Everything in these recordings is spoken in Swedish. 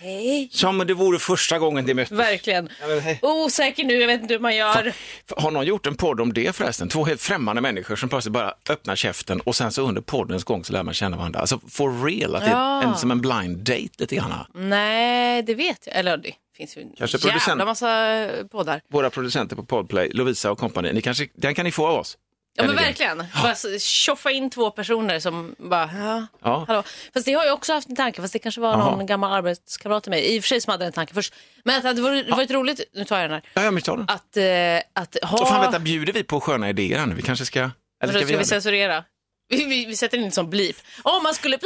Hej. Som om det vore första gången det möttes. Verkligen. Ja, men hej. Osäker nu, jag vet inte hur man gör. Har någon gjort en podd om det förresten? Två helt främmande människor som plötsligt bara öppnar käften och sen så under poddens gång så lär man känna varandra. Alltså for real, att det Ja. är en, som en blind date lite grann. Nej, det vet jag. Eller det finns ju en Kanske jävla producent- massa poddar. Våra producenter på Podplay, Lovisa och kompani, ni kanske, den kan ni få av oss. Ja men verkligen. Bara tjoffa in två personer som bara, ja, Ja. hallå. Fast det har jag också haft en tanke, fast det kanske var Jaha. någon gammal arbetskamrat till mig, i och för sig som hade den tanken först. Men att det hade varit, varit roligt, nu tar jag den här, Ja, ja men ta den. att, eh, att ha... Så fan vänta, bjuder vi på sköna idéer här nu? Vi kanske ska... Eller ska ska vi det? censurera? Vi, vi, vi sätter in som blip. Om man skulle...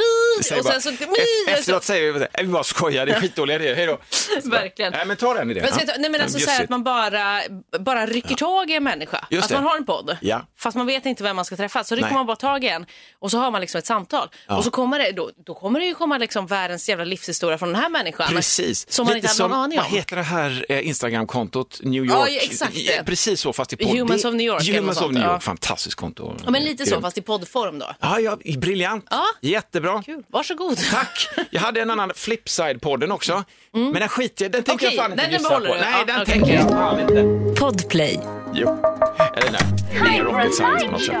Säger Och sen så... Eft- Efteråt säger vi, vi bara skojar, det är skitdåliga idéer, hej då. Verkligen. Nej men ta den idén. Men, ta- nej, men alltså så här att man bara, bara rycker tag i en människa. Just att det. man har en podd. Ja. Fast man vet inte vem man ska träffa. Så rycker Nej. man bara tag i en och så har man liksom ett samtal. Ja. Och så kommer det, då, då kommer det ju komma liksom världens jävla livshistoria från den här människan. Precis. Som man Lite inte hade någon aning Vad om. heter det här eh, Instagramkontot? New York? Ja, exakt Precis så, fast i podd. Humans of New York Humans of New York, fantastiskt konto. Ja, men lite så, fast i poddform då. Ja, ja, briljant. Ja. Jättebra. Kul, varsågod. Tack! Jag hade en annan Flipside-podden också, men den skiter jag Den tänker Okej, jag fan inte behåller på. du. Nej, Ja, den okej. tänker jag fan inte. Podplay. Jo. Eller nej, det är ingen rocket science på något sätt.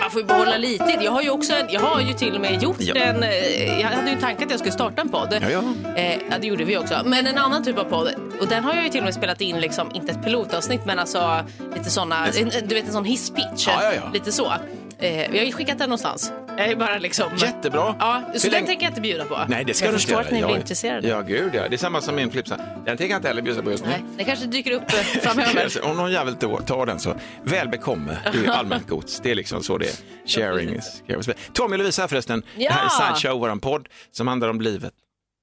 Man får ju behålla lite. Jag har ju också, en- jag har ju till och med gjort Ja. en, eh, jag hade ju en tanke att jag skulle starta en podd. Ja, ja. Eh, ja, det gjorde vi också. Men en annan typ av podd. Och den har jag ju till och med spelat in, liksom, inte ett pilotavsnitt, men alltså lite sådana, du vet en sån hisspitch. Ja, ja, ja. Lite så. Eh, vi har ju skickat den någonstans. Jag är bara liksom... Jättebra. Ja, så Hur den länge- tänker jag inte bjuda på. Nej, det ska jag du inte förstår att ni blir intresserade. Ja, gud ja. Det är samma som min Flipside. Den tänker jag inte heller bjuda på just nu. Nej, det kanske dyker upp eh, framöver. Om någon jävel tar- tar den så väl bekomme. Det är allmänt gods. Det är liksom så det är. Sharing is caring. Tommy och Lovisa här förresten. Ja. Det här är Sideshow, våran podd som handlar om livet.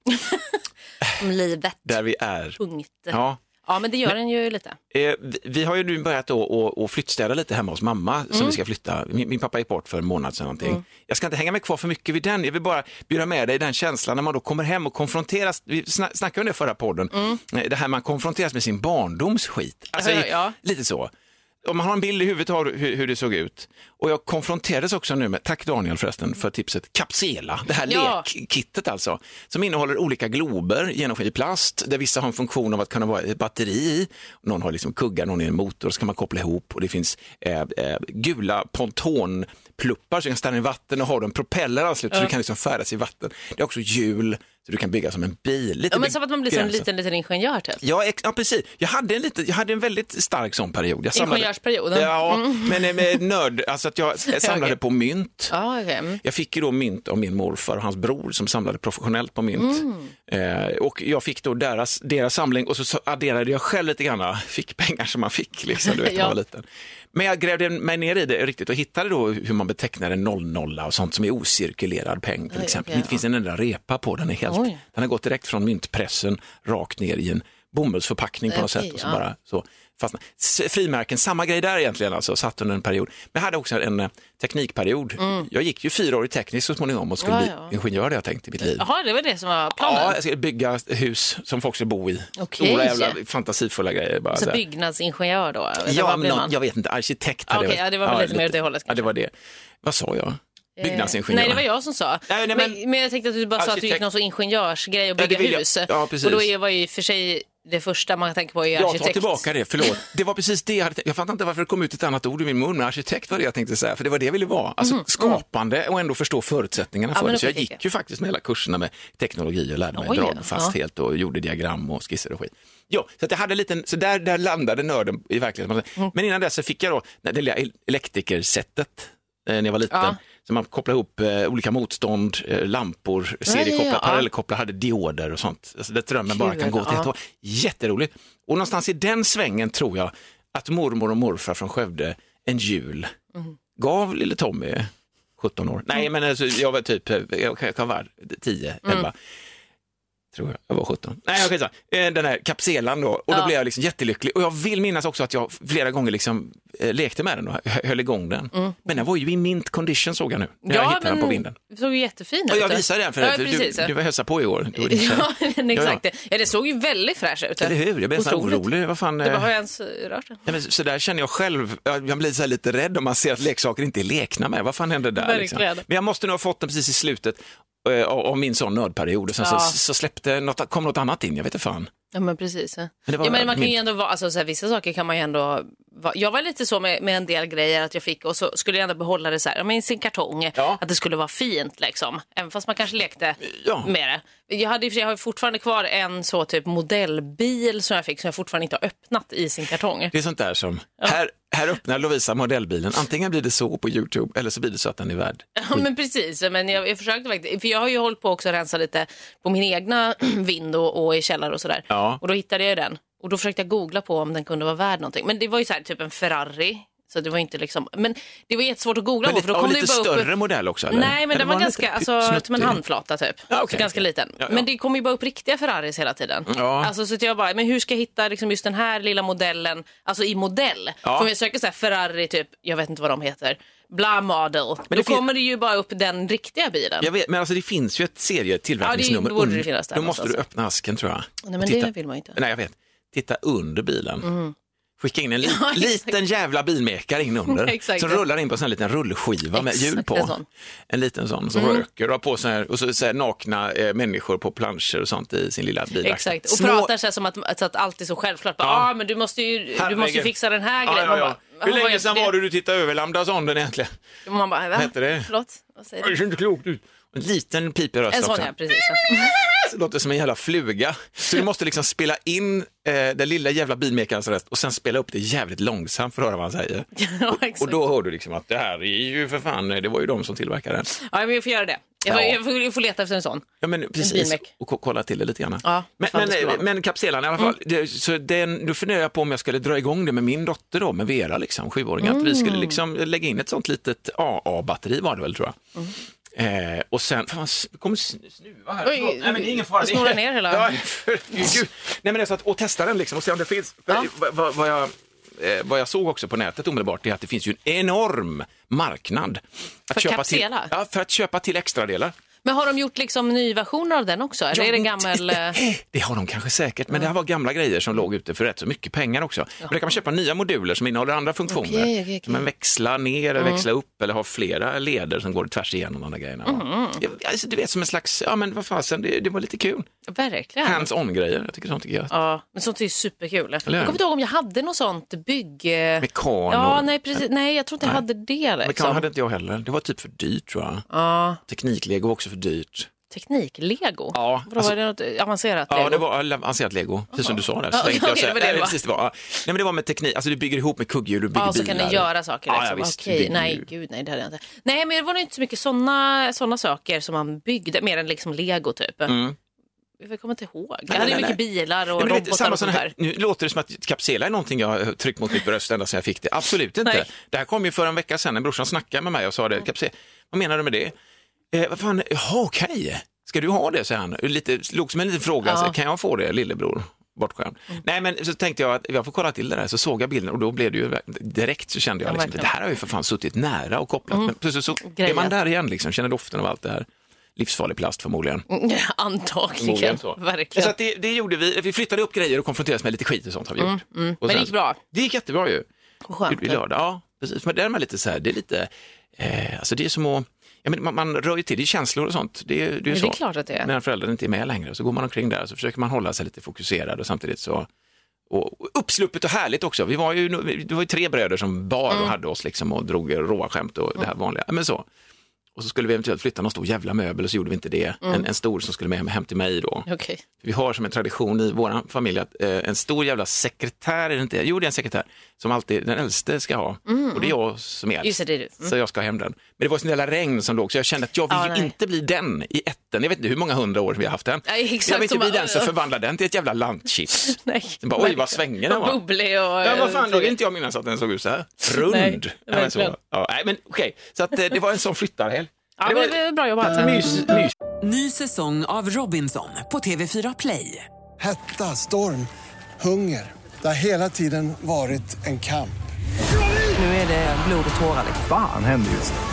Om livet. Där vi är. Punkt. Ja. Ja, men det gör den ju lite. Eh, vi, vi har ju nu börjat att- flyttstäda lite hemma hos mamma som Mm. vi ska flytta. Min, min pappa gick bort för en månad sedan någonting. Jag ska inte hänga mig kvar för mycket vid den. Jag vill bara bjuda med dig den känslan när man då kommer hem och konfronteras. Vi sna- snackade om det förra podden. Eh, Det här man konfronteras med sin barndoms skit. Alltså, Mm. Ja, ja. Lite så. Om man har en bild i huvudet av hur, hur det såg ut. Och jag konfronterades också nu med, tack Daniel förresten för tipset, Capsela, det här Ja. lekkittet alltså, som innehåller olika glober, genomskinlig plast, där vissa har en funktion av att kunna vara ett batteri. Någon har liksom kuggar, någon är en motor, så kan man koppla ihop och det finns eh, eh, gula pontonpluppar så du kan stanna i vatten och har du en propeller anslutet så du kan liksom färdas i vatten. Det är också hjul så du kan bygga som en bil. Lite Ja, men som att man blir som en liten, liten ingenjör typ. Ja, ja precis. Jag hade, en liten, jag hade en väldigt stark sån period. Jag Ingenjörsperiod? Ja, men eh, med nörd, alltså att jag samlade Okej. på mynt. Ja, okej. Mm. Jag fick ju då mynt av min morfar och hans bror som samlade professionellt på mynt. Mm. Eh, och jag fick då deras, deras samling och så adderade jag själv lite grann, fick pengar som man fick liksom, du vet, när Ja. man var liten. Men jag grävde mig ner i det riktigt och hittade då hur man betecknar en 00 och sånt som är ocirkulerad peng till exempel. okej, det finns en enda repa på den, är helt, Oj. den har gått direkt från myntpressen rakt ner i en bomullsförpackning på något Okej, sätt. Och så ja. bara, så fastnade. S- Frimärken, samma grej där egentligen, alltså, satt under en period. Men jag hade också en eh, teknikperiod. Jag gick ju fyra år i tekniskt så småningom och skulle Mm. Ja, bli ja. ingenjör det jag tänkt i mitt liv. Jaha, det var det som var planen? Ja, jag ska bygga hus som folk ska bo i. Okej. Stora jävla fantasifulla grejer. Bara, Så så byggnadsingenjör då? Ja, någon, jag vet inte, arkitekt hade jag- ja, det var väl lite mer åt det hållet Ja, det kanske. var det. Vad sa jag? Eh, Byggnadsingenjör. Nej, det var jag som sa. Nej, nej, men, men- men, jag tänkte att du bara sa att du gick Arkitekt. någon ingenjörsgrej och Ja, bygga jag- hus. ja, precis. och då var ju för sig det första man tänker på är Jag arkitekt. tar tillbaka det, förlåt. Det var precis det jag hade. Jag fattar inte varför det kom ut ett annat ord ur min mun, men arkitekt var det jag tänkte säga, för det var det jag ville vara. Alltså skapande och ändå förstå förutsättningarna Ja, för det. Så jag gick ju faktiskt med hela kurserna med teknologi och lärde mig Oj, dragfasthet och gjorde diagram och skisser och skit. Ja, så att jag hade en liten, så där, där landade nörden i verkligheten. Mm. Men innan dess så fick jag då det lilla elektrikersättet eh, när jag var liten. Ja. Så man kopplade ihop eh, olika motstånd, eh, lampor, seriekopplar, ja. parallellkopplar, hade dioder och sånt. Alltså, där drömmen bara kan gå till ja. ett år. Jätteroligt. Och någonstans i den svängen tror jag att mormor och morfar från Skövde en jul Mm. gav lille Tommy 17 år. Nej, men alltså, jag var typ, jag kan- jag kan vara 10, Mm. 11. Tror jag, jag var 17. Nej, jag skitsamma. Eh, Den här kapselan då, och då Ja. blev jag liksom jättelycklig. Och jag vill minnas också att jag flera gånger liksom eh, lekte med den och hö- höll igång den. Men den var ju i mint condition såg jag nu, när jag hittade den på vinden. det såg ju jättefin Och ut. jag visade den för ja, dig, för precis. du, du var hälsa på i år. Ja, men exakt. Ja, det såg ju väldigt fräscht ut. Eller hur? Jag blev nästan orolig. Vad fan, Du bara, eh, har jag ens rört den? Ja, men så där känner jag själv. Jag blir så lite rädd om man ser att leksaker inte är lekna med. Vad fan hände där? Liksom? Men jag måste nog ha fått den precis i slutet av av min sån nördperiod. Och sen Ja. så, så släppte något, kom något annat in, jag vet inte fan. Ja men precis. Var ja, men man kan min- ju ändå vara, alltså, så här, vissa saker kan man ju ändå, jag var lite så med, med en del grejer att jag fick och så skulle jag ändå behålla det så här, ja, i sin kartong, Ja. att det skulle vara fint liksom. Även fast man kanske lekte Ja. med det. Jag, hade, jag har fortfarande kvar en så typ modellbil som jag fick som jag fortfarande inte har öppnat i sin kartong. Det är sånt där som, här, här öppnar Lovisa modellbilen, antingen blir det så på YouTube eller så blir det så att den är värd. Ja men precis, men jag, jag försökte faktiskt, för jag har ju hållit på också att rensa lite på min egna vind och, och i källare och sådär. Ja. Och då hittade jag den och då försökte jag googla på om den kunde vara värd någonting. Men det var ju så här, typ en Ferrari, så det var inte liksom, men det var jättesvårt att googla Men på lite, för då kom det lite ju bara upp större modell också? Eller? Nej, men Eller den var, den ganska, alltså, som en handflata typ. Ja, Så okej, ganska okej. liten. Ja, ja. Men det kommer ju bara upp riktiga Ferraris hela tiden. Ja. Alltså, så att jag bara, men hur ska jag hitta liksom, just den här lilla modellen, alltså i modell? Ja. För om jag söker så här Ferrari, typ, jag vet inte vad de heter, bla model, Men då det kommer det ju bara upp den riktiga bilen. Jag vet, men alltså det finns ju ett serietillverkningsnummer. Ja, det borde det finnas där Då måste du öppna asken tror jag. Nej, men det vill man ju inte. Nej, jag vet. Titta under bilen. Skicka in en li- Ja, liten jävla bilmekare in under. Som rullar in på en sån liten rullskiva med hjul på. en. En liten sån som röker och har på sig här, och så, så här nakna eh, människor på planscher och sånt i sin lilla bil. Exakt, och Små- pratar så, här som att, att allt är så självklart. Ja, ah, men du måste ju, du måste ju fixa den här Ja, grejen. ja, ja. bara, Hur "Jaha, vad länge sedan var det du tittade över lambda-sonden egentligen? Man bara, va? Hette det? Förlåt? Vad säger Det du? ser inte klokt ut. En liten pipig röst En sån också. ja, precis. Det låter som en jävla fluga. Så du måste liksom spela in eh, den lilla jävla bilmekarens röst och sen spela upp det jävligt långsamt för att höra vad han säger. ja, Och exakt. då hör du liksom att det här är ju för fan, det var ju de som tillverkade den. Ja, men jag får göra det. Jag får, Ja. jag får, jag får leta efter en sån. Ja men precis, bilmek. och ko- kolla till det lite grann. Ja, men, fan, det skulle men, vara men kapselen i alla fall, det, så den, då funderar jag på om jag skulle dra igång det med min dotter då, med Vera, liksom, sjuåring, att vi skulle liksom lägga in ett sånt litet AA-batteri var det väl tror jag. Eh, och sen, fan, det kommer sn- snuva här. Oj, Förlåt. Nej, men det är ingen fara. snurra ner hela- Ja, för. Nej, men det är så att, och testa den liksom och se om det finns. Ja. vad, vad, vad, jag, eh, vad jag såg också på nätet omedelbart är att det finns ju en enorm marknad. Att För köpa kapsela? till, ja, för att köpa till extradelar. Men har de gjort liksom nyversioner av den också? Eller Ja, är det gammal... det- eh, Det har de kanske säkert, men det här var gamla grejer som låg ute för rätt så mycket pengar också. Men där kan man köpa nya moduler som innehåller andra funktioner. Okej, okej. Kan man växla ner eller växla upp eller ha flera leder som går tvärs igenom de där grejerna. Mm. Ja, Alltså, du vet som en slags, ja men vad fasen, det, det var lite kul. Verkligen. Hands-on-grejer, jag tycker sånt är gött. Ja, men sånt är ju superkul. Jag kommer inte ihåg om jag hade något sånt bygg... eh, Mekan Ja, nej, precis. Nej, jag tror inte jag Nej. hade det. Mekan Liksom. hade inte jag heller, det var typ för dyrt tror jag. Ja, Tekniklego också dyrt. teknik-lego? Ja, Vadå, alltså- var det något avancerat Ja, lego? det var avancerat lego, precis som du sa där. Ja, Så tänkte okej, jag så här, det var det det var. precis, det var. Nej, men det var med teknik, alltså du bygger ihop med kugghjul, du bygger Ja, så bilar. kan ni göra saker Ja, liksom. ja, visst, Okej, du bygger nej, gud nej, det hade jag inte. Nej, men det var nog inte så mycket sådana såna saker som man byggde, mer än liksom lego typ. Jag kommer inte ihåg. Jag hade nej, mycket nej. bilar och Nej, robotar samma och sån sånt här, nu låter det som att kapsela är någonting jag har tryckt mot mitt bröst ända sedan jag fick det. Absolut inte. Nej. Det här kom ju för en vecka sedan när brorsan snackade med mig och sa det. Kapsel, vad menar du med det? Eh, vad fan, jaha okej. Ska du ha det, säger han. Lite, låg som en liten fråga, Ja. så, kan jag få det lillebror? Bortskämd. Nej men så tänkte jag att jag får kolla till det där, så såg jag bilden och då blev det ju direkt så kände jag Ja, liksom, det här har ju för fan suttit nära och kopplat. Men plötsligt så är man där igen liksom, känner doften av allt det här. Livsfarlig plast förmodligen. Antagligen, Förmodligen så. verkligen. Så att det, det gjorde vi. Vi flyttade upp grejer och konfronterades med lite skit och sånt har vi gjort. Och Mm, Men det gick bra. Det gick jättebra ju. Skönt. I lördag, ja. Precis. Men det är lite så här, det är lite, eh, alltså det är som att, ja, men man, man rör ju till, det är känslor och sånt. Det, är- det är ju det är så. klart att det är. När föräldrarna inte är med längre så går man omkring där och så försöker man hålla sig lite fokuserad och samtidigt så och uppsluppet och härligt också. Vi var ju, det var ju tre bröder som bar Mm. och hade oss liksom och drog råa skämt och det här vanliga. Men så. Och så skulle vi eventuellt flytta någon stor jävla möbel och så gjorde vi inte det. Mm. En, en stor som skulle med hem till mig då. Okej. Vi har som en tradition i vår familj att eh, en stor jävla sekretär, är det inte? Jo, det är en sekretär som alltid den äldste ska ha. Och det är jag som är Mm. Just det, det är du. Mm. Så jag ska ha hem den. Det var sån jävla regn som låg så jag kände att jag vill Ja, ju inte bli den i ätten. Jag vet inte hur många hundra år vi har haft den. Ja, exakt, jag vill inte bli bara- den som förvandlar den till ett jävla lantchips. Nej. Sen bara, oj vad svänger den var. bubblig och... Ja, vad fan, då vill inte jag minnas att den såg ut så här. Rund. Nej, Ja, men så. Ja, nej, men okej, så att, eh, det var en sån flyttarhelg. Ja, men det var bra jobbat. Mys, mys. Ny säsong av Robinson på TV4 Play. Hetta, storm, hunger. Det har hela tiden varit en kamp. Nu är det blod och tårar. liksom. Fan händer just nu.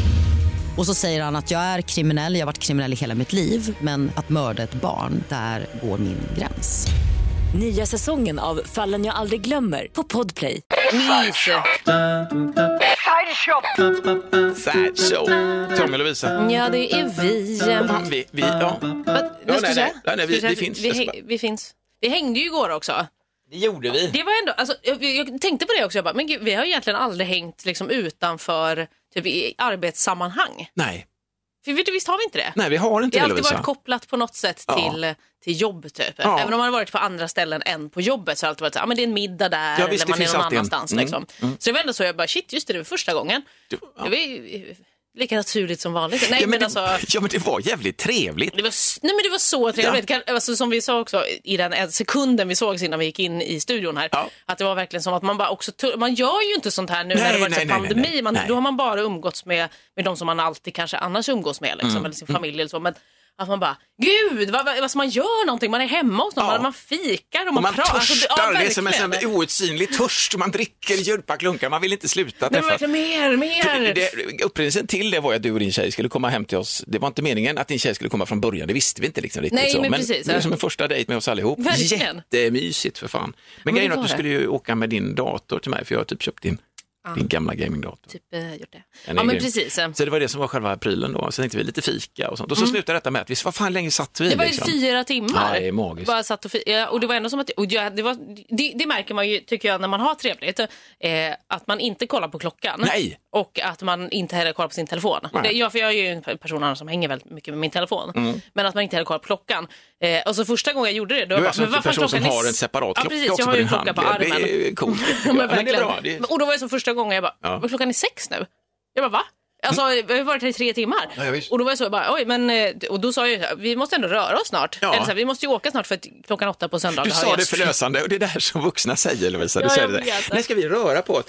Och så säger han att jag är kriminell, jag har varit kriminell i hela mitt liv men att mörda ett barn, där går min gräns. Nya säsongen av Fallen jag aldrig glömmer på Podplay. Mys. Sideshow. Tommy och Lovisa. Ja, det är vi. Fan, vi, vi, ja. Vad, Ja, nej, du säga? nej, nej, vi- vi finns. Vi, vi finns. Vi hängde ju igår också. Det gjorde vi. Det var ändå, alltså, jag, jag tänkte på det också, jag bara, men gud, vi har egentligen aldrig hängt liksom, utanför typ, i arbetssammanhang. Nej. För vet du, visst har vi inte det? Nej, vi har inte Det har alltid varit kopplat på något sätt Ja. till, till jobb typ. Ja. Även om man har varit på andra ställen än på jobbet så har det alltid varit så här, ah, men det är en middag där Ja, visst, eller man är någon annanstans. Mm, Liksom. Så det var ändå så, jag bara shit just det, det var första gången. Du- ja. Det var lika naturligt som vanligt. Nej ja, men men det, alltså. ja, men det var jävligt trevligt. Det var, nej men det var så trevligt. Kan- Alltså, som vi sa också i den en sekunden vi sågs innan vi gick in i studion här. Ja. Att det var verkligen som att man bara också, man gör ju inte sånt här nu när Nej, det varit nej, nej, pandemi. nej, nej. Man, Nej. Då har man bara umgåtts med, med de som man alltid kanske annars umgås med, liksom, Mm, eller sin familj eller så. Men att man bara, gud, vad, vad, alltså man gör någonting, man är hemma hos någon, Ja. man, man fikar och man, man pratar. Alltså, törstar, det är som en här outsinlig törst. Man dricker djupaklunkar, man vill inte sluta Nej, men träffas. verkligen mer, mer. Upprinnelsen till det var att du och din tjej skulle komma hem till oss. Det var inte meningen att din tjej skulle komma från början, det visste vi inte liksom riktigt. Nej, så. men precis, det ja. som en första dejt med oss allihop. Verkligen. Jättemysigt för fan. Men, Men grejen är att du skulle ju åka med din dator till mig, för jag har typ köpt din, din gamla gamingdator. Typ eh, gjort det. Den Ja men grym. precis. eh. Så det var det som var själva prylen då. Så tänkte vi lite fika och sånt. Och så slutade detta med att vi, vad fan länge satt vi Mm. Det var ju liksom? fyra timmar. Ja, det är magiskt. Bara satt och, ja, och det var ändå som att, och ja, det, var, det, det märker man ju, tycker jag, när man har trevligt. Eh, att man inte kollar på klockan. Nej. Och att man inte heller kollar på sin telefon. Det, jag, för jag är ju en person som hänger väldigt mycket med min telefon. Mm. Men att man inte heller kollar på klockan. Eh, och så första gången jag gjorde det, då Du är jag alltså bara, en men vad fan, person som har en separat ja, klocka precis, också jag på har ju din hand. på armen. Det är coolt. Ja, men Men det är bra. Det är... Och då var det så första gången jag bara, Ja. "Men klockan är sex nu. Jag bara, va? Alltså, vi har varit här i tre timmar. Ja, och då var jag så, jag bara, oj, men, eh, och då sa jag vi måste ändå röra oss snart. Ja. Eller så här, vi måste ju åka snart för att klockan åtta på söndag Du sa jag det förlösande och det är det här som vuxna säger Lovisa. Du Ja, säger jag det. Nej, ska vi röra på oss?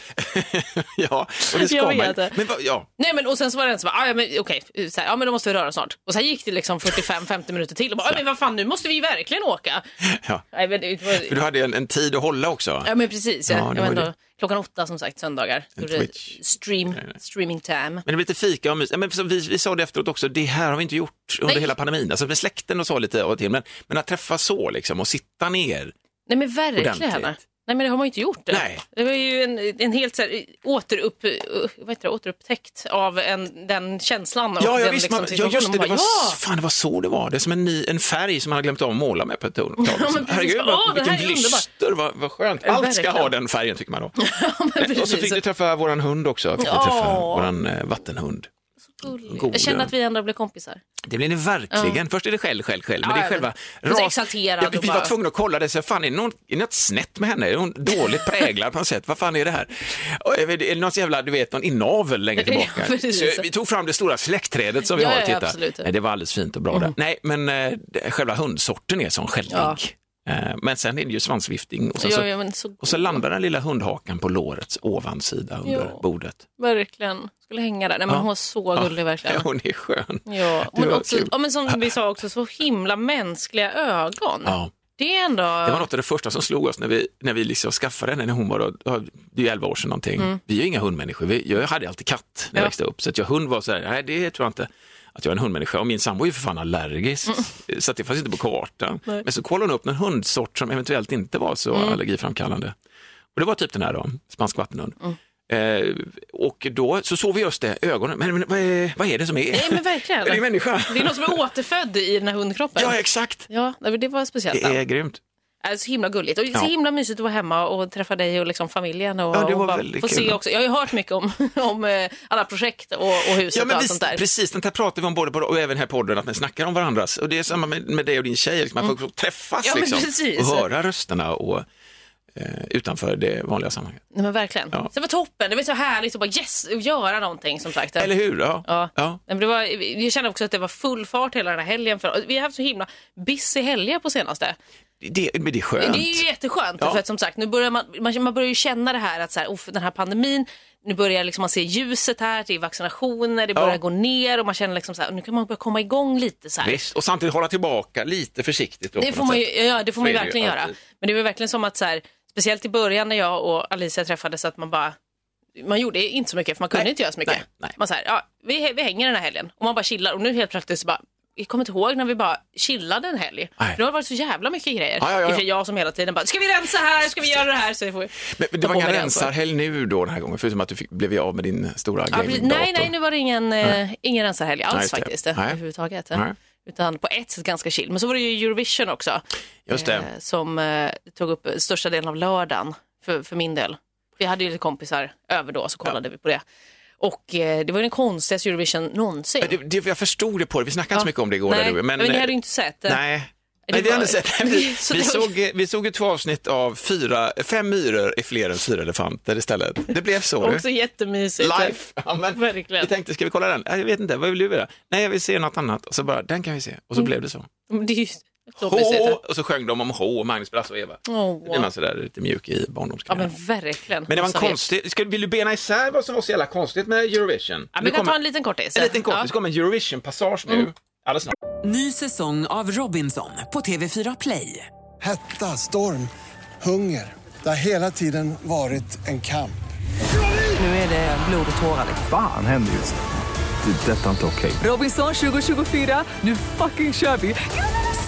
ja, och det ska Jag man. vet det. Men ja, Nej men och sen så var det en som bara, "Ah, ja men okej, så här, ja men då måste vi röra oss snart. Och sen gick det liksom 45-50 minuter till och bara, "Ah, men vad fan nu måste vi verkligen åka. ja. Nej, men det var, För du hade en, en tid att hålla också. Ja men precis, Ja, jag var ändå, klockan åtta som sagt söndagar. Stream, streaming time. Lite fika och mys. Ja, men vi, vi sa det efteråt också, det här har vi inte gjort under Nej. hela pandemin. Alltså med släkten och så lite av och till, men, men att träffas så liksom och sitta ner. Nej men verkligen. Ordentligt. Nej men det har man ju inte gjort. Det, Nej. det var ju en, en helt så här, återupp, vad heter det, återupptäckt av en, den känslan. och Ja, ja den, visst, liksom, man, ja just det, situationen. det var, bara, s- fan, det var så det var. Det är som en, ny, en färg som man har glömt av att måla med på ett tag. liksom. men. Herregud, vad, vilken lyster, vad, vad skönt. Ja, Allt ska ha den färgen tycker man då. Ja, och så fick du träffa våran hund också, fick Ja. träffa våran eh, vattenhund. Gullig. Jag känner att vi ändå blev kompisar. Det blir ni verkligen. Först är det själv, själv, själv. Men Ja, det är ja, själva... exalterad Ja, vi vi var tvungna att kolla det, så fan är det, någon, är det något snett med henne? Är hon dåligt präglad på något sätt? Vad fan är det här? Och Är det är det något jävla, du vet, någon inavel längre Ja, tillbaka? precis. så vi tog fram det stora släktträdet som vi Ja, har ja, absolut. Nej, det var alldeles fint och bra där. Nej, men eh, själva hundsorten är som skällig. Eh, men sen är det ju svansviftning och, så, ja, så och så landar den lilla hundhakan på lårets ovansida under Ja. bordet. Verkligen. Skulle hänga där. Nej, men Ja. hon var så gullig verkligen. Ja, hon är skön. Ja, men, också, ja, men som vi sa också, så himla mänskliga ögon. Ja. Det är ändå... Det var något av det första som slog oss när vi, när vi liksom skaffade henne när hon var, då, det är ju 11 år sedan någonting. Vi är ju inga hundmänniskor, vi, jag hade alltid katt när jag Mm. Ja. växte upp. Så att jag hund var så här, nej det tror jag inte att jag är en hundmänniska. Och min sambo är ju för fan allergisk, så att det fanns inte på kartan. Mm. Nej. Men så kollade hon upp en hundsort som eventuellt inte var så Mm. allergiframkallande. Och det var typ den här då, spansk vattenhund. Mm. Eh, och då så såg vi just det, ögonen, men, men vad, är, vad är det som är? Nej, men verkligen. Är det människa? Det är någon som är återfödd i den här hundkroppen. Ja, exakt. Ja, det var speciellt. Det är grymt. Är så himla gulligt och så Ja. himla mysigt att vara hemma och träffa dig och liksom familjen. Och, Ja, det var och väldigt få kul. se också. Jag har ju hört mycket om, om eh, alla projekt och, och huset Ja, och men allt vi, sånt där. precis, det här pratar vi om både på och även här i podden, att ni snackar om varandras. Och det är samma med, med dig och din tjej, liksom, man får träffas Ja, liksom, och höra rösterna och, utanför det vanliga sammanhanget. Nej, men verkligen. Ja. Så det var toppen. Det var så härligt att bara yes, göra någonting som sagt. Eller hur? Ja. Ja. Ja. Men det var, jag kände också att det var full fart hela den här helgen. För, vi har haft så himla busy helger på senaste. Det, men det är skönt. Det är ju jätteskönt. Ja. För att som sagt, nu börjar man, man, man börjar ju känna det här att så här, "Uff, den här pandemin, nu börjar liksom man se ljuset här, det är vaccinationer, det börjar Ja. gå ner och man känner liksom så här, nu kan man börja komma igång lite så här. Visst, och samtidigt hålla tillbaka lite försiktigt. Då, Det får man ju, ja, det får Så man ju är verkligen göra. Men det var verkligen som att så här, speciellt i början när jag och Alicia träffades att man bara man gjorde inte så mycket för man kunde Nej. inte göra så mycket. Nej, nej. Man så här, ja, vi, vi hänger den här helgen och man bara chillar och nu helt plötsligt så bara jag kommer inte ihåg när vi bara chillade en helg. Nej. Det har varit så jävla mycket grejer. Ja, ja, ja. Det är jag som hela tiden bara, ska vi rensa här, ska vi göra det här? Så får, Men, men det var ingen det ansvaret. rensarhelg nu då den här gången, förutom att du fick, blev av med din stora Ja, gamingdator. nej, nej, nu var det ingen, eh, ingen rensarhelg alls Nej, det. faktiskt. Nej. Överhuvudtaget. Nej. Utan på ett sätt ganska chill. Men så var det ju Eurovision också. Just det. eh, som eh, tog upp största delen av lördagen för, för min del. Vi hade ju lite kompisar över då så kollade vi på det. Och eh, det var ju den konstigaste Eurovision någonsin. Det, det, jag förstod det på det, vi snackade inte så mycket om det igår. Nej, där, du, men, men, ni hade ju inte sett det. Nej. Det Nej, var- hade sett. Vi, Så vi, det var- såg, vi såg ett två avsnitt av fyra, fem myror är fler än fyra elefanter istället. Det blev så. du. Också jättemysigt. Life. Ja, men Verkligen. Vi tänkte, ska vi kolla den? Jag vet inte, vad vill du göra? Nej, jag vill se något annat. Och så bara, den kan vi se. Och så blev det så. Det är ju så H! Och så sjöng de om H, och Magnus, Brasse och Eva. Åh, Då blir man sådär lite mjuk i Ja barndomskarriären. men verkligen. Men det var en konstig, ska, vill du bena isär vad som var så jävla konstigt med Eurovision? Ja, vi kan ta en liten kortis. en liten kort, Ja. Mm. det kommer en Eurovision-passage nu. Alldeles snart. Ny säsong av Robinson på TV4 Play. Hetta, storm, hunger. Det har hela tiden varit en kamp. Nu är det blod och tårar. liksom. Fan händer just det. Är detta inte okej. Robinson 2024, nu fucking kör vi!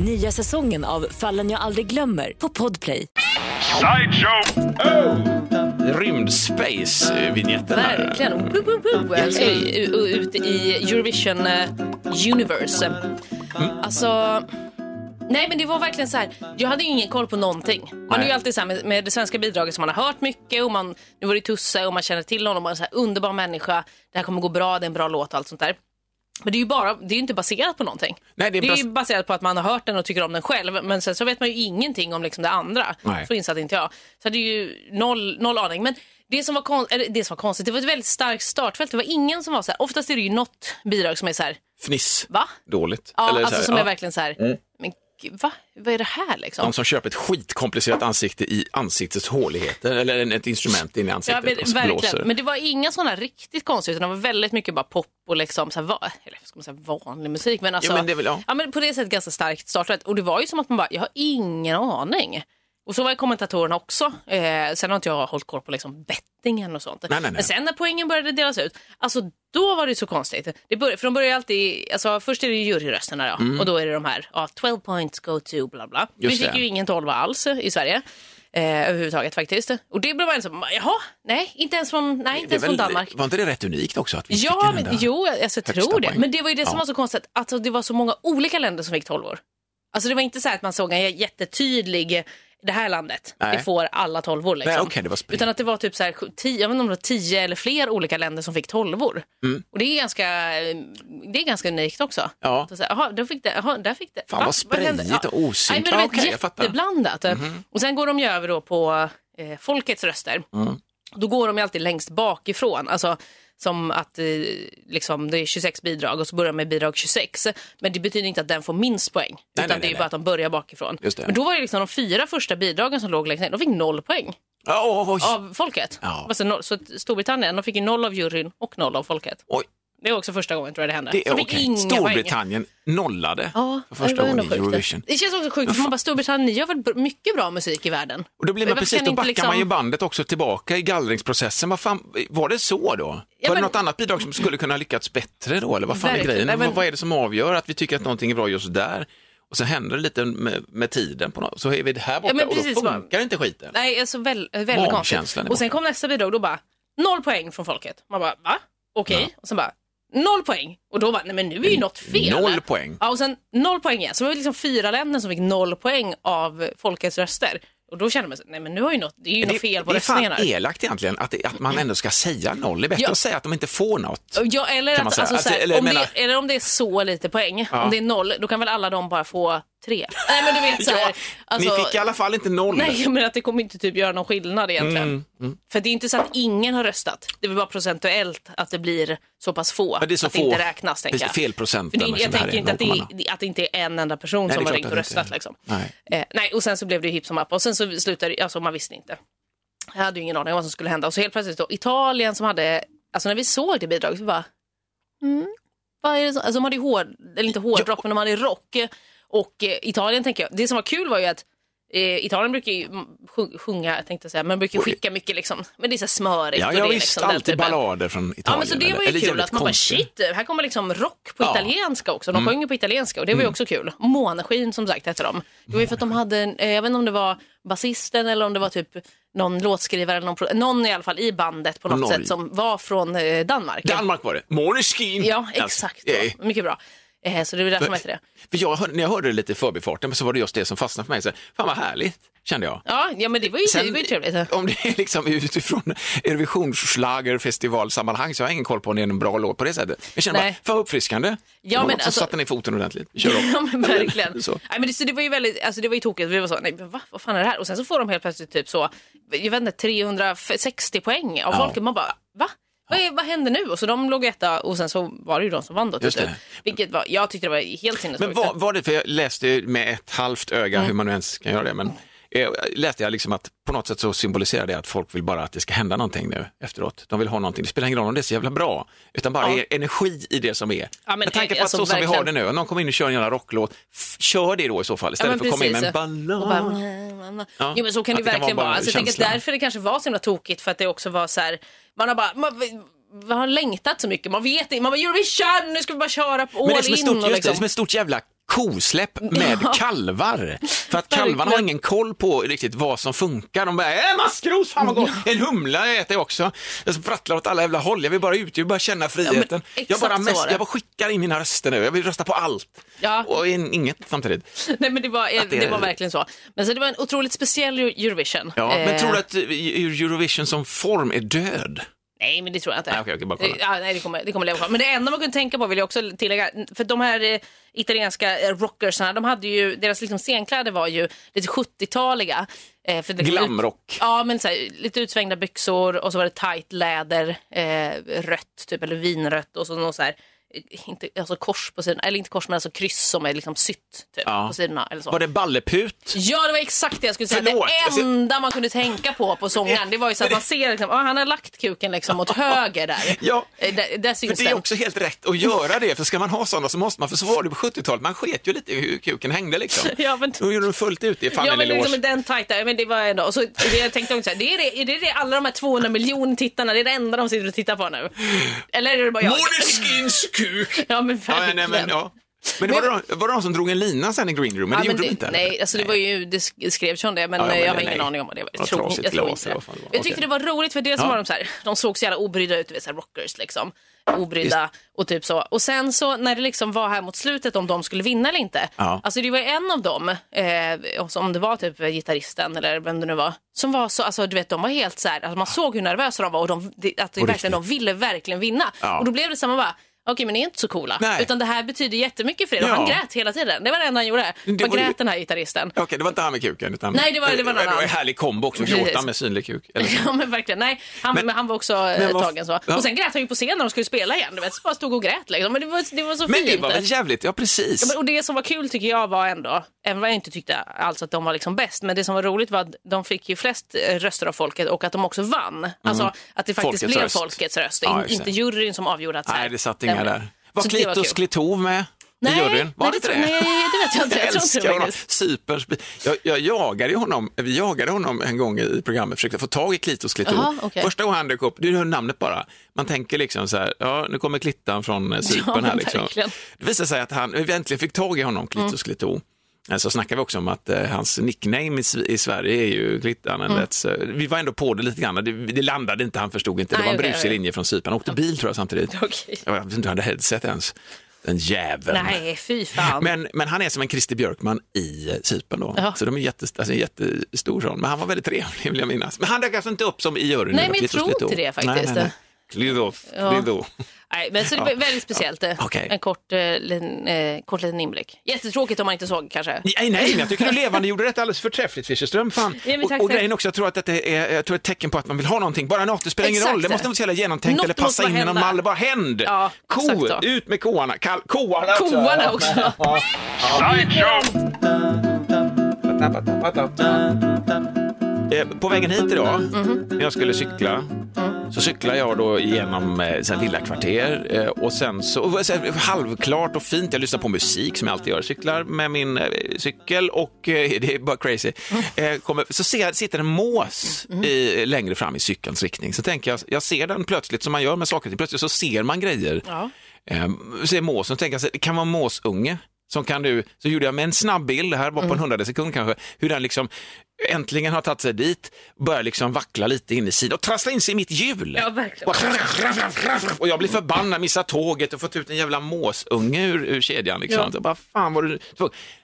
Nya säsongen av Fallen jag aldrig glömmer på Podplay. Rymdspace-vinjetten här. Verkligen. Woo, woo, woo. Jag älskar ju u- ut i Eurovision eh, Universe. Alltså... Nej men det var verkligen så här, jag hade ju ingen koll på någonting. Man är Nej. ju alltid så här med, med det svenska bidraget som man har hört mycket och man, nu var det Tusse och man känner till honom och en så här underbar människa, det här kommer gå bra, det är en bra låt och allt sånt där. Men det är ju bara, det är inte baserat på någonting. Nej, det är det är bas- ju baserat på att man har hört den och tycker om den själv. Men sen så vet man ju ingenting om liksom det andra. Nej. Så insatt inte jag. Så det är ju noll, noll aning. Men det som, var kon- eller det som var konstigt, det var ett väldigt starkt startfält. Det var ingen som var så här, oftast är det ju något bidrag som är så här, Fniss. va? Dåligt. Ja, Eller så alltså här, som ja. är verkligen så här, men gud, va? Vad är det här liksom? De som köper ett skitkomplicerat ansikte i ansiktets håligheter eller ett instrument in i Ja, ansiktet men, och så verkligen. blåser. Men det var inga sådana riktigt konstiga, utan det var väldigt mycket bara pop och liksom så här, va, eller ska man säga vanlig musik. Men alltså, Jo, men det är väl- ja. men på det sättet ganska starkt startfält. Och det var ju som att man bara, jag har ingen aning. Och så var kommentatorerna också. Eh, sen har inte jag hållit koll på liksom bettingen och sånt. Nej, nej, nej. Men sen när poängen började delas ut, alltså då var det så konstigt. Det bör, för de börjar alltid, alltså först är det ju juryrösterna då, och då är det de här, ja, 12 points go to bla bla. Vi Mm. Just fick det. ju ingen 12 alls i Sverige. Eh, överhuvudtaget faktiskt. Och det blev man så, jaha, nej, inte ens från, nej, inte ens från väl- Danmark. Var inte det rätt unikt också? Att vi fick Ja, en men, jo, alltså, jag tror det. poäng? Men det var ju det som Ja. var så konstigt, att alltså, det var så många olika länder som fick 12 år. Alltså det var inte så här att man såg en jättetydlig, det här landet, Nej. det får alla 12 år. Liksom. Nej, okej, det var. Utan att det var typ så här, tio, jag vet inte om det var 10 eller fler olika länder som fick 12 år. Mm. Och det är ganska, det är ganska unikt också. Ja. Så Jaha, där fick det, jaha, där fick det. Fan, vad sprejigt och men Ja, det var okej, jag fattar. Mhm. jätteblandat. Och sen går de ju över då på eh, folkets röster. Mm. Då går de ju alltid längst bakifrån. Alltså, som att eh, liksom, det är 26 bidrag och så börjar med bidrag 26. Men det betyder inte att den får minst poäng. Nej, utan nej, det är nej, bara att de börjar bakifrån. Men då var det liksom de fyra första bidragen som låg längst ner. De fick noll poäng Ja, oj, av folket. Ja. Alltså, så Storbritannien de fick ju noll av juryn och noll av folket. oj. Det är också första gången tror jag det hände. Det är okej. inga poäng. Storbritannien nollade Ja, för det första var gången i. Eurovision. Det känns också sjukt, för man bara, Storbritannien ni gör väl mycket bra musik i världen? Och då blir man precis, då backar liksom- man ju bandet också tillbaka i gallringsprocessen. Vad fan, var det så då? Ja, var det men- något annat bidrag som skulle kunna lyckats bättre då? Eller vad fan är Verkligen. grejen? Nej, men- Vad, är det som avgör att vi tycker att någonting är bra just där? Och så händer det lite med, med tiden på något. Så är vi det här borta men och då precis, funkar inte skiten. Nej, alltså väl, väldigt konstigt. Är Och sen kom nästa bidrag, då bara noll poäng från folket. Man bara, va? Okej. Och sen bara, noll poäng. Och då bara, nej men nu är ju något fel. Noll poäng. Ja, och sen noll poäng igen. Så det var liksom fyra länder som fick noll poäng av folkets röster. Och då kände man, sig, nej men nu har ju något, det är ju Men något fel på det är fan elakt egentligen att, det, att man ändå ska säga noll. Det är bättre Ja. att säga att de inte får något. Ja, eller, att, alltså, Alltså, eller om menar- det, eller om det är så lite poäng, Ja. om det är noll, då kan väl alla de bara få tre? Nej men du vet såhär, Ja, alltså, ni fick i alla fall inte noll. Nej, men att det kommer inte typ göra någon skillnad egentligen. Mm, För det är inte så att ingen har röstat. Det är väl bara procentuellt att det blir så pass få. Ja, det är så att få. det inte räknas, tänker jag. Fel procent. Det, jag här tänker inte att det, 0,0. är, att det inte är en enda person Nej, som det har ringt och det röstat. Liksom. Nej. Eh, nej, och sen så blev det ju hipp som happ och sen så slutade alltså man visste inte. Jag hade ju ingen aning om vad som skulle hända och så helt plötsligt då Italien som hade, alltså när vi såg det bidraget så bara, mm, vad är det så? Alltså de hade ju hård, eller inte hårdrock men de hade rock och eh, Italien tänker jag, det som var kul var ju att eh, Italien brukar ju mm, sjung- sjunga, jag tänkte säga, men brukar skicka mycket liksom, men det är så här smörigt. Ja, och ja det är visst, liksom alltid ballader från Italien. Ja men så det eller- var ju eller kul att man bara shit, här kommer liksom rock på Ja. Mm. italienska också. De sjöng ju på italienska och det var ju också kul. Måneskin som sagt hette de. Det var ju för att de hade, eh, jag vet inte om det var basisten eller om det var typ någon låtskrivare eller någon, någon i alla fall i bandet på något Norge. sätt som var från eh, Danmark. Danmark var det. Måneskin. Ja, Alltså, exakt. eh, Så. Mycket bra. Eh, Så det var därför man hette det. För jag, hör- när jag hörde det lite i förbifarten men så var det just det som fastnade för mig. Så, fan vad härligt, kände jag. Ja, ja men det var ju, det var ju trevligt. om det är liksom utifrån Eurovisionsschlagerfestivalsammanhang så har jag ingen koll på om det är en bra låt på det sättet. Jag känner Nej. bara, fan vad uppfriskande. Ja, men alltså- satte ner foten ordentligt. Kör upp. Ja men verkligen. Så. Nej, men det, så det var ju väldigt, alltså det var ju tokigt. Vi var så, nej men va, vad fan är det här? Och sen så får de helt plötsligt typ så, jag vet inte, 360 poäng av Ja. folket. Man bara, va? Vad, är, vad händer nu? Och så de låg etta och sen så var det ju de som vann då till slut. Vilket var, jag tyckte det var helt Men sinnessjukt. var, var det, för jag läste ju med ett halvt öga, Mm. hur man nu ens kan göra det, men eh, läste jag liksom att på något sätt så symboliserar det att folk vill bara att det ska hända någonting nu efteråt. De vill ha någonting, det spelar ingen roll om det är så jävla bra, utan bara Ja. energi i det som är. men, med tanke på alltså, att så som vi har verkligen. det nu, om någon kommer in och kör en jävla rocklåt, kör det då i så fall, Ja, istället men för att komma in med en ballad. Ja, Jo men så kan det det kan verkligen vara bara Alltså, jag tänker att därför det kanske var så himla tokigt för att det också var så här, man har bara, man, man har längtat så mycket, man vet inte, man bara Eurovision, nu ska vi bara köra på all Men det är som ett in. stort, liksom. det som ett stort jävla kosläpp med Ja. kalvar. För att kalvarna har ingen koll på riktigt vad som funkar. De bara, äh, maskros, fan vad gott, en humla äter jag också. Jag sprattlar åt alla jävla håll, jag vill bara ut, jag vill bara känna friheten. jag, exakt bara mest, jag bara skickar in mina röster nu, jag vill rösta på allt. Ja. Och in, inget samtidigt. Nej men det var, Att det- det... var verkligen så. Men så det var en otroligt speciell Eurovision. Ja, men Eh, tror du att eh, Eurovision som form är död? Nej men det tror jag inte. Nej, okej, okej, bara kolla. Ja, nej, det kommer, det kommer leva kvar. Men det enda man kunde tänka på vill jag också tillägga, för de här eh, italienska eh, rockersarna, de hade ju, deras liksom scenkläder var ju lite 70-taliga. Eh, för det- Glamrock. Ja, men så här, lite utsvängda byxor och så var det tight läder, eh, rött typ, eller vinrött och så någon så här, inte, alltså kors på sidorna, eller inte kors men alltså kryss som är liksom sytt typ, Ja. på sidorna. Eller så. Var det balleput? Ja, det var exakt det jag skulle säga. Förlåt, Det enda man kunde tänka på på sångaren, det var ju så att man ser liksom, ah, han har lagt kuken liksom åt höger där. Ja. Eh, Där, där För syns det är den. också helt rätt att göra det, för ska man ha sådana så måste man, för så var det på 70-talet, man sket ju lite i hur kuken hängde liksom. Ja, men- Då gjorde de fullt ut, det fan Ja en men liksom den tajta, men det var ändå, och så, det jag tänkte också, det är det, är det det alla de här 200 miljoner tittarna, det är det enda de sitter och tittar på nu? Eller är det bara jag? Måneskins kuk! Ja men Ja, verkligen. nej, men, ja. men det var, det de, var det de som drog en lina sen i green room? Men det Ja, gjorde men de inte? Nej, alltså det var ju, det sk- skrevs ju om det, men, Ja, ja, eh, men jag har ingen aning om vad det var. Jag tror, jag tror inte det. det var. Jag tyckte det var roligt för dels Ja. var de så här, de såg så jävla obrydda ut, så här rockers liksom. Obrydda och typ så. Och sen så när det liksom var här mot slutet om de skulle vinna eller inte. Ja. Alltså det var en av dem, eh, om det var typ gitarristen eller vem det nu var, som var så, alltså du vet de var helt så här, alltså man såg hur nervösa de var och de, det- att det På verkligen, de ville verkligen vinna. Ja. Och då blev det samma bara, Okej men ni är inte så coola. Nej. Utan det här betyder jättemycket för er. Och Ja. han grät hela tiden. Det var det enda han gjorde. Det Han var ju- grät den här gitarristen. Okej, det var inte han med kuken. Utan, Nej, det var- det var någon det var en annan. härlig kombo också, gråta med synlig kuk. Ja men verkligen, nej. Han, Men- men, han var också eh, men vad- tagen så. ja. Och sen grät han ju på scenen när de skulle spela igen. Du vet, så bara stod och grät liksom. Men det var, det var så Men fint. det var väl jävligt, ja precis. Ja, men, och det som var kul tycker jag var ändå, även vad jag inte tyckte alls att de var liksom bäst, men det som var roligt var att de fick ju flest eh, röster av folket och att de också vann. Alltså att det faktiskt Mm. Folkets blev röst. folkets röst, Ja, in, inte juryn som avgjorde att så här, Nej, det satt pengar där. Var Så det var Klitos. Klitov med Nej, juryn? Var nej, det inte det nej, det vet jag inte. Jag det älskar honom. Cyperns... Jag, jag jagade honom, vi jagade honom en gång i programmet, försökte få tag i Klitos Klitov. Jaha, okej. Första gången han dök upp, du hör namnet bara, man tänker liksom så här, ja nu kommer Klittan från eh, Cypern här liksom. Det visade sig att han, vi äntligen fick tag i honom, Klitos Mm. Klitov. Eh, Så snackar vi också om att eh, hans nickname i, i Sverige är ju Klittan. Mm. Mm. vi var ändå på det lite grann, det, det landade inte, han förstod inte. Det Nej, var en okej, brusig okej. linje från Cypern, han åkte bil tror jag samtidigt. Okej. Jag vet inte, han hade headset ens. Den jäveln. Nej, fy fan. Men, men han är som en Christer Björkman i eh, Cypern då. Ja. Så de är jätte, alltså, en jättestor sån. Men han var väldigt trevlig vill jag minnas. Men han dök alltså inte upp som i juryn. Nej, men jag tror inte det faktiskt. Nej, nej, nej. Klitos, Ja. Klitos. Nej, men så det var väldigt speciellt. Okej. En kort, eh, liten, eh, kort liten inblick. Jättetråkigt om man inte såg kanske. Nej, nej, men jag tycker du levande gjorde detta alldeles förträffligt Fischerström. Fan. Ja, men och, tack, och grejen också, jag tror att det är, jag tror ett tecken på att man vill ha någonting. Bara något, det spelar ingen roll. Det måste inte vara så jävla genomtänkt Något eller passa in i någon mall. Bara händ! Ja, Ko, ut med koarna. Kall, koarna också. Koarna också. Eh, På vägen hit idag, Mhm. när jag skulle cykla, så cyklar jag då igenom eh, så här villakvarter eh, och sen så, så här, halvklart och fint, jag lyssnar på musik som jag alltid gör, cyklar med min eh, cykel och eh, det är bara crazy. Eh, kommer, så ser, sitter en mås i, längre fram i cykelns riktning, så tänker jag, jag ser den plötsligt som man gör med saker och ting, plötsligt så ser man grejer. Ja. Eh, ser måsen och tänker här, det kan vara måsunge. Som kan du, så gjorde jag med en snabb bild, det här var på Mm. en hundrade sekund kanske, hur den liksom äntligen har tagit sig dit, börjar liksom vackla lite in i sidan och trassla in sig i mitt hjul. Ja, verkligen. Och, jag blir förbannad, missar tåget och fått ut en jävla måsunge ur, ur kedjan. Liksom. Ja. Så, bara, fan var du...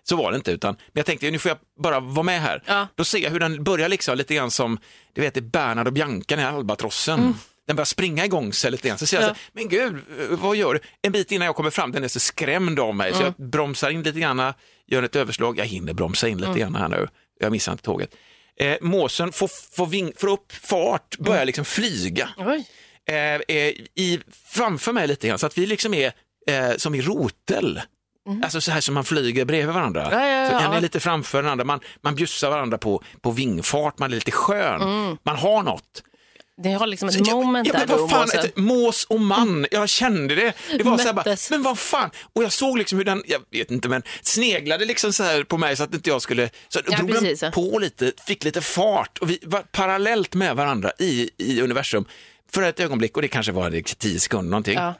så var det inte, utan men jag tänkte nu får jag bara vara med här. Ja. Då ser jag hur den börjar liksom lite grann som, du vet, i Bernhard och Bianca, den här albatrossen. Den börjar springa igång sig lite grann. Så jag Mm. Ja. så, här, men gud, vad gör du? En bit innan jag kommer fram, den är så skrämd av mig, så jag Mm. bromsar in lite grann, gör ett överslag. Jag hinner bromsa in lite grann här nu. Jag missar inte tåget. Eh, måsen får, får, ving, får upp fart, Mm. börjar liksom flyga eh, eh, i, framför mig lite grann, så att vi liksom är eh, som i rotel. Alltså så här som man flyger bredvid varandra. Mm. Ja, ja, ja, så en är lite framför den andra, man, man bjussar varandra på, på vingfart, man är lite skön, man har något. Det har liksom ett moment ja, där men vad fan, måsen. ett mås och man, jag kände det. Det var så här bara, men vad fan, och jag såg liksom hur den, jag vet inte, men sneglade liksom så här på mig så att inte jag skulle, så Ja, drog precis, den på lite, fick lite fart och vi var parallellt med varandra i, i universum för ett ögonblick och det kanske var det tio sekunder någonting. Ja.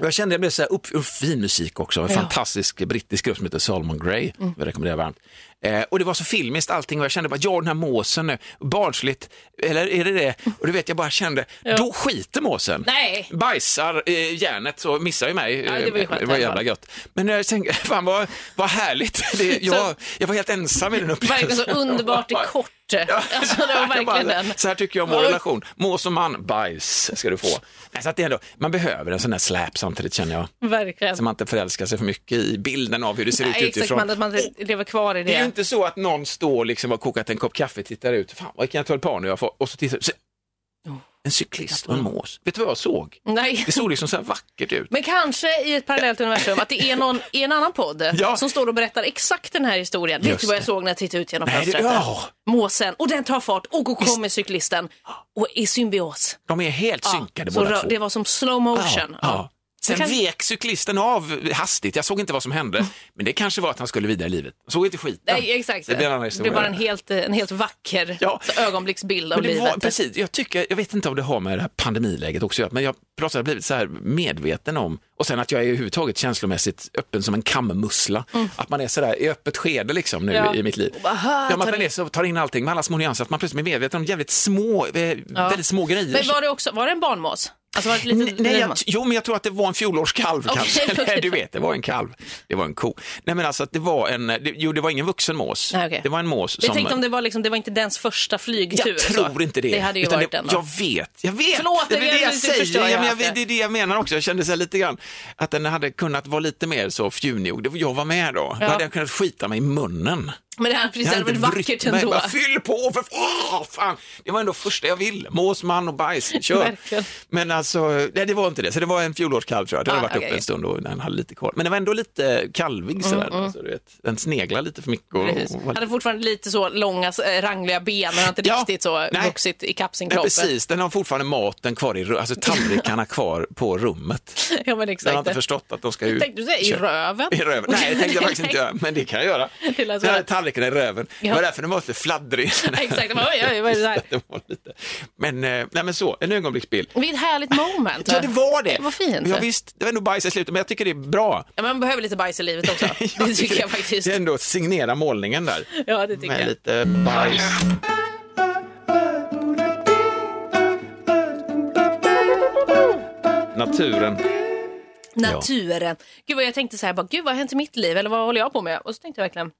Jag kände jag blev så här upp, fin musik också, en Ja. fantastisk brittisk grupp som heter Solomon Grey, Mm. jag rekommenderar varmt. Eh, och det var så filmiskt allting och jag kände bara, ja den här måsen nu, barnsligt, eller är det det? Och du vet, jag bara kände, då skiter måsen. Nej. Bajsar eh, järnet så missar ju mig. Ja, det var ju skönt det var jävla gött. Men jag tänkte, fan vad, vad härligt. Det, jag, jag var helt ensam i den Verkligen upplevelsen. så underbart i kort. Alltså, det var verkligen bara, den. Så här tycker jag om vår relation. Mås och man, bajs ska du få. Nej, så att det ändå, man behöver en sån där släp samtidigt känner jag. Verkligen. Så man inte förälskar sig för mycket i bilden av hur det ser Nej, ut exakt, utifrån. man, att man lever kvar i det. Inte så att någon står liksom och kokat en kopp kaffe, tittar ut, fan vad kan jag får, och så tittar så, en cyklist och en mås. Vet du vad jag såg? Nej. Det såg liksom så här vackert ut. Men kanske i ett parallellt universum att det är någon i en annan podd Ja. som står och berättar exakt den här historien. Vet Just du vad jag såg när jag tittade ut genom fönstret? ja. Måsen. Och den tar fart och och kommer cyklisten och i symbios. De är helt Ja, synkade så båda två. Det var som slow motion. Ja, ja. Sen kan- vek cyklisten av hastigt, jag såg inte vad som hände, men det kanske var att han skulle vidare i livet. Jag såg inte skiten. Nej, exakt. Det blir annan det blev bara en helt, en helt vacker Ja. ögonblicksbild av livet. var, precis, jag, tycker, jag vet inte om det har med det här pandemiläget också men jag har blivit så här medveten om, och sen att jag är överhuvudtaget känslomässigt öppen som en kammussla. Att man är så där i öppet skede liksom nu Mm. Ja. i mitt liv. Bara, "Hör, ja, man tar in." Så, tar in allting med alla små nyanser, att man plötsligt är medveten om jävligt små, eh, väldigt små grejer. Men var det också, var det en barnmås? Alltså var det ett litet, Nej, jag, jo, men jag tror att det var en fjolårskalv Okej, kanske. Nej, du vet, det var en kalv. Det var en ko. Nej, men alltså att det var en, det, jo, det var ingen vuxen mås. Nej, okej. Det var en mås Jag som... tänkte om det var, liksom, det var inte dens första flygtur. jag tror så. inte det. Det hade ju varit det, då. Jag vet, jag vet. Förlåt, det är det jag- jag säger. jag jag, det- är det jag menar också. Jag kände så här lite grann att den hade kunnat vara lite mer så fjunig. Jag var med då. Då Ja. hade jag kunnat skita mig i munnen. Men det här precis, hade varit vackert mig. ändå. Bara, fyll på för åh, fan. Det var ändå första jag ville. Mås, man och bajs, kör. Men alltså, nej, det var inte det. Så det var en fjolårskalv tror jag. Den Ah, hade varit okej. uppe en stund och den hade lite kvar. Men den var ändå lite kalvig sådär. Alltså, du vet, den sneglar lite för mycket. Och, Precis. och var Hade fortfarande lite så långa, eh, rangliga ben, men har inte Ja. riktigt så Nej. vuxit ikapp sin kropp. precis, den har fortfarande maten kvar i ru- alltså tallrikarna kvar på rummet. Ja, men Den har exakt. inte förstått att de ska ut. Tänkte du säga i röven? I röven? Nej, det tänkte jag faktiskt inte göra, men det kan jag göra. Det tallriken i röven. Det Ja. var därför den var lite fladdrig. Exakt, oj, oj, vad är det? Det var lite. Men, eh, nej, men så, en ögonblicksbild. Det är ett härligt moment. Ja, det var det. Vad fint. Ja, visst, det var ändå bajs i slutet, men jag tycker det är bra. Ja, man behöver lite bajs i livet också. det tycker jag faktiskt. Det är ändå signera målningen där. Ja, det tycker Med jag. lite bajs. Naturen. Naturen. Gud vad jag tänkte så här, bara, gud vad har hänt i mitt liv eller vad håller jag på med? Och så tänkte jag verkligen,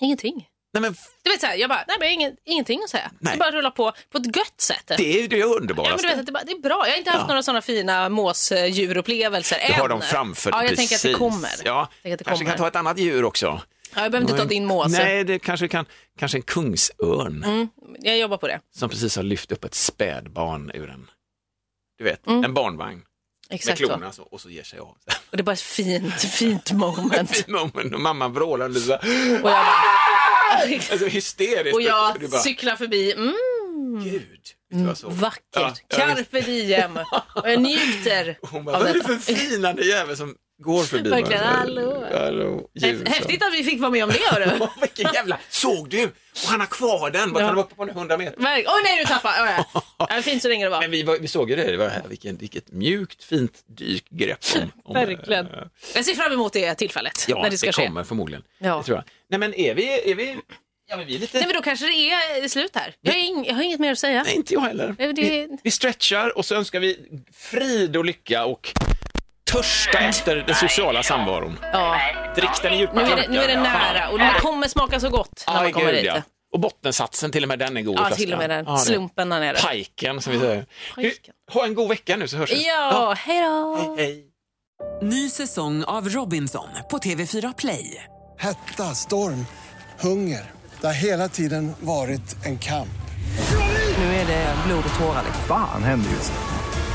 ingenting. Nej, men Du vet så här, jag bara, nej men ingen, ingenting att säga. Nej. Det bara rulla på på ett gött sätt. det är det Ja, men underbaraste. du vet, det, bara, det är bra. Jag har inte haft Ja. några sådana fina måsdjurupplevelser Du har än. dem framför Ja, jag precis. tänker att det kommer. Ja, Jag att det kanske kommer. kan ta ett annat djur också. Ja, jag behöver inte ta din mås. Nej, det kanske kan, kanske en kungsörn Mm, jag jobbar på det. som precis har lyft upp ett spädbarn ur en, du vet, en barnvagn Mm. Exakt så. klorna så, och så ger sig av. Och det är bara ett fint, fint moment. Fin moment och mamma vrålar och så, Och jag, bara, alltså hysteriskt. och jag du bara, cyklar förbi. Mm, gud, du så? vackert. Ja, Carpe diem. Och jag njuter Hon bara, vad är det för finande jävel som går förbi? Verkligen, hallå. Häf-. Häftigt att vi fick vara med om det, hörru. Vilken jävla, såg du? Och han har kvar den, bara Ja. han var uppe på 100 meter. Verk- Oj nej, du tappade. Oh, ja. Fint så länge det var. Men vi, var, vi såg ju det, det var, vilken, vilket mjukt fint dykgrepp. Om, om, Verkligen. eh, Jag ser fram emot det tillfället. Ja, när det ska det ske. kommer förmodligen. Ja. Det tror jag. Nej men är vi, är vi, ja men vi är lite, Nej, men då kanske det är slut här. Jag har, ing- jag har inget mer att säga. nej inte jag heller. Det- Vi, vi stretchar och så önskar vi frid och lycka och törsta efter den sociala samvaron. Ja. Drick den i djupa Nu är, det, nu är det nära och det kommer smaka så gott när man kommer gud, dit. ja. Och bottensatsen, till och med den är god Ja, till och med den. Slumpen där nere. Pajken som vi säger. Pajken. ha en god vecka nu så hörs vi. Ja, hej då! Hej, hej. Ny säsong av Robinson på TV4 Play. Hetta, storm, hunger. Det har hela tiden varit en kamp. Nu är det blod och tårar. liksom. Fan händer just nu.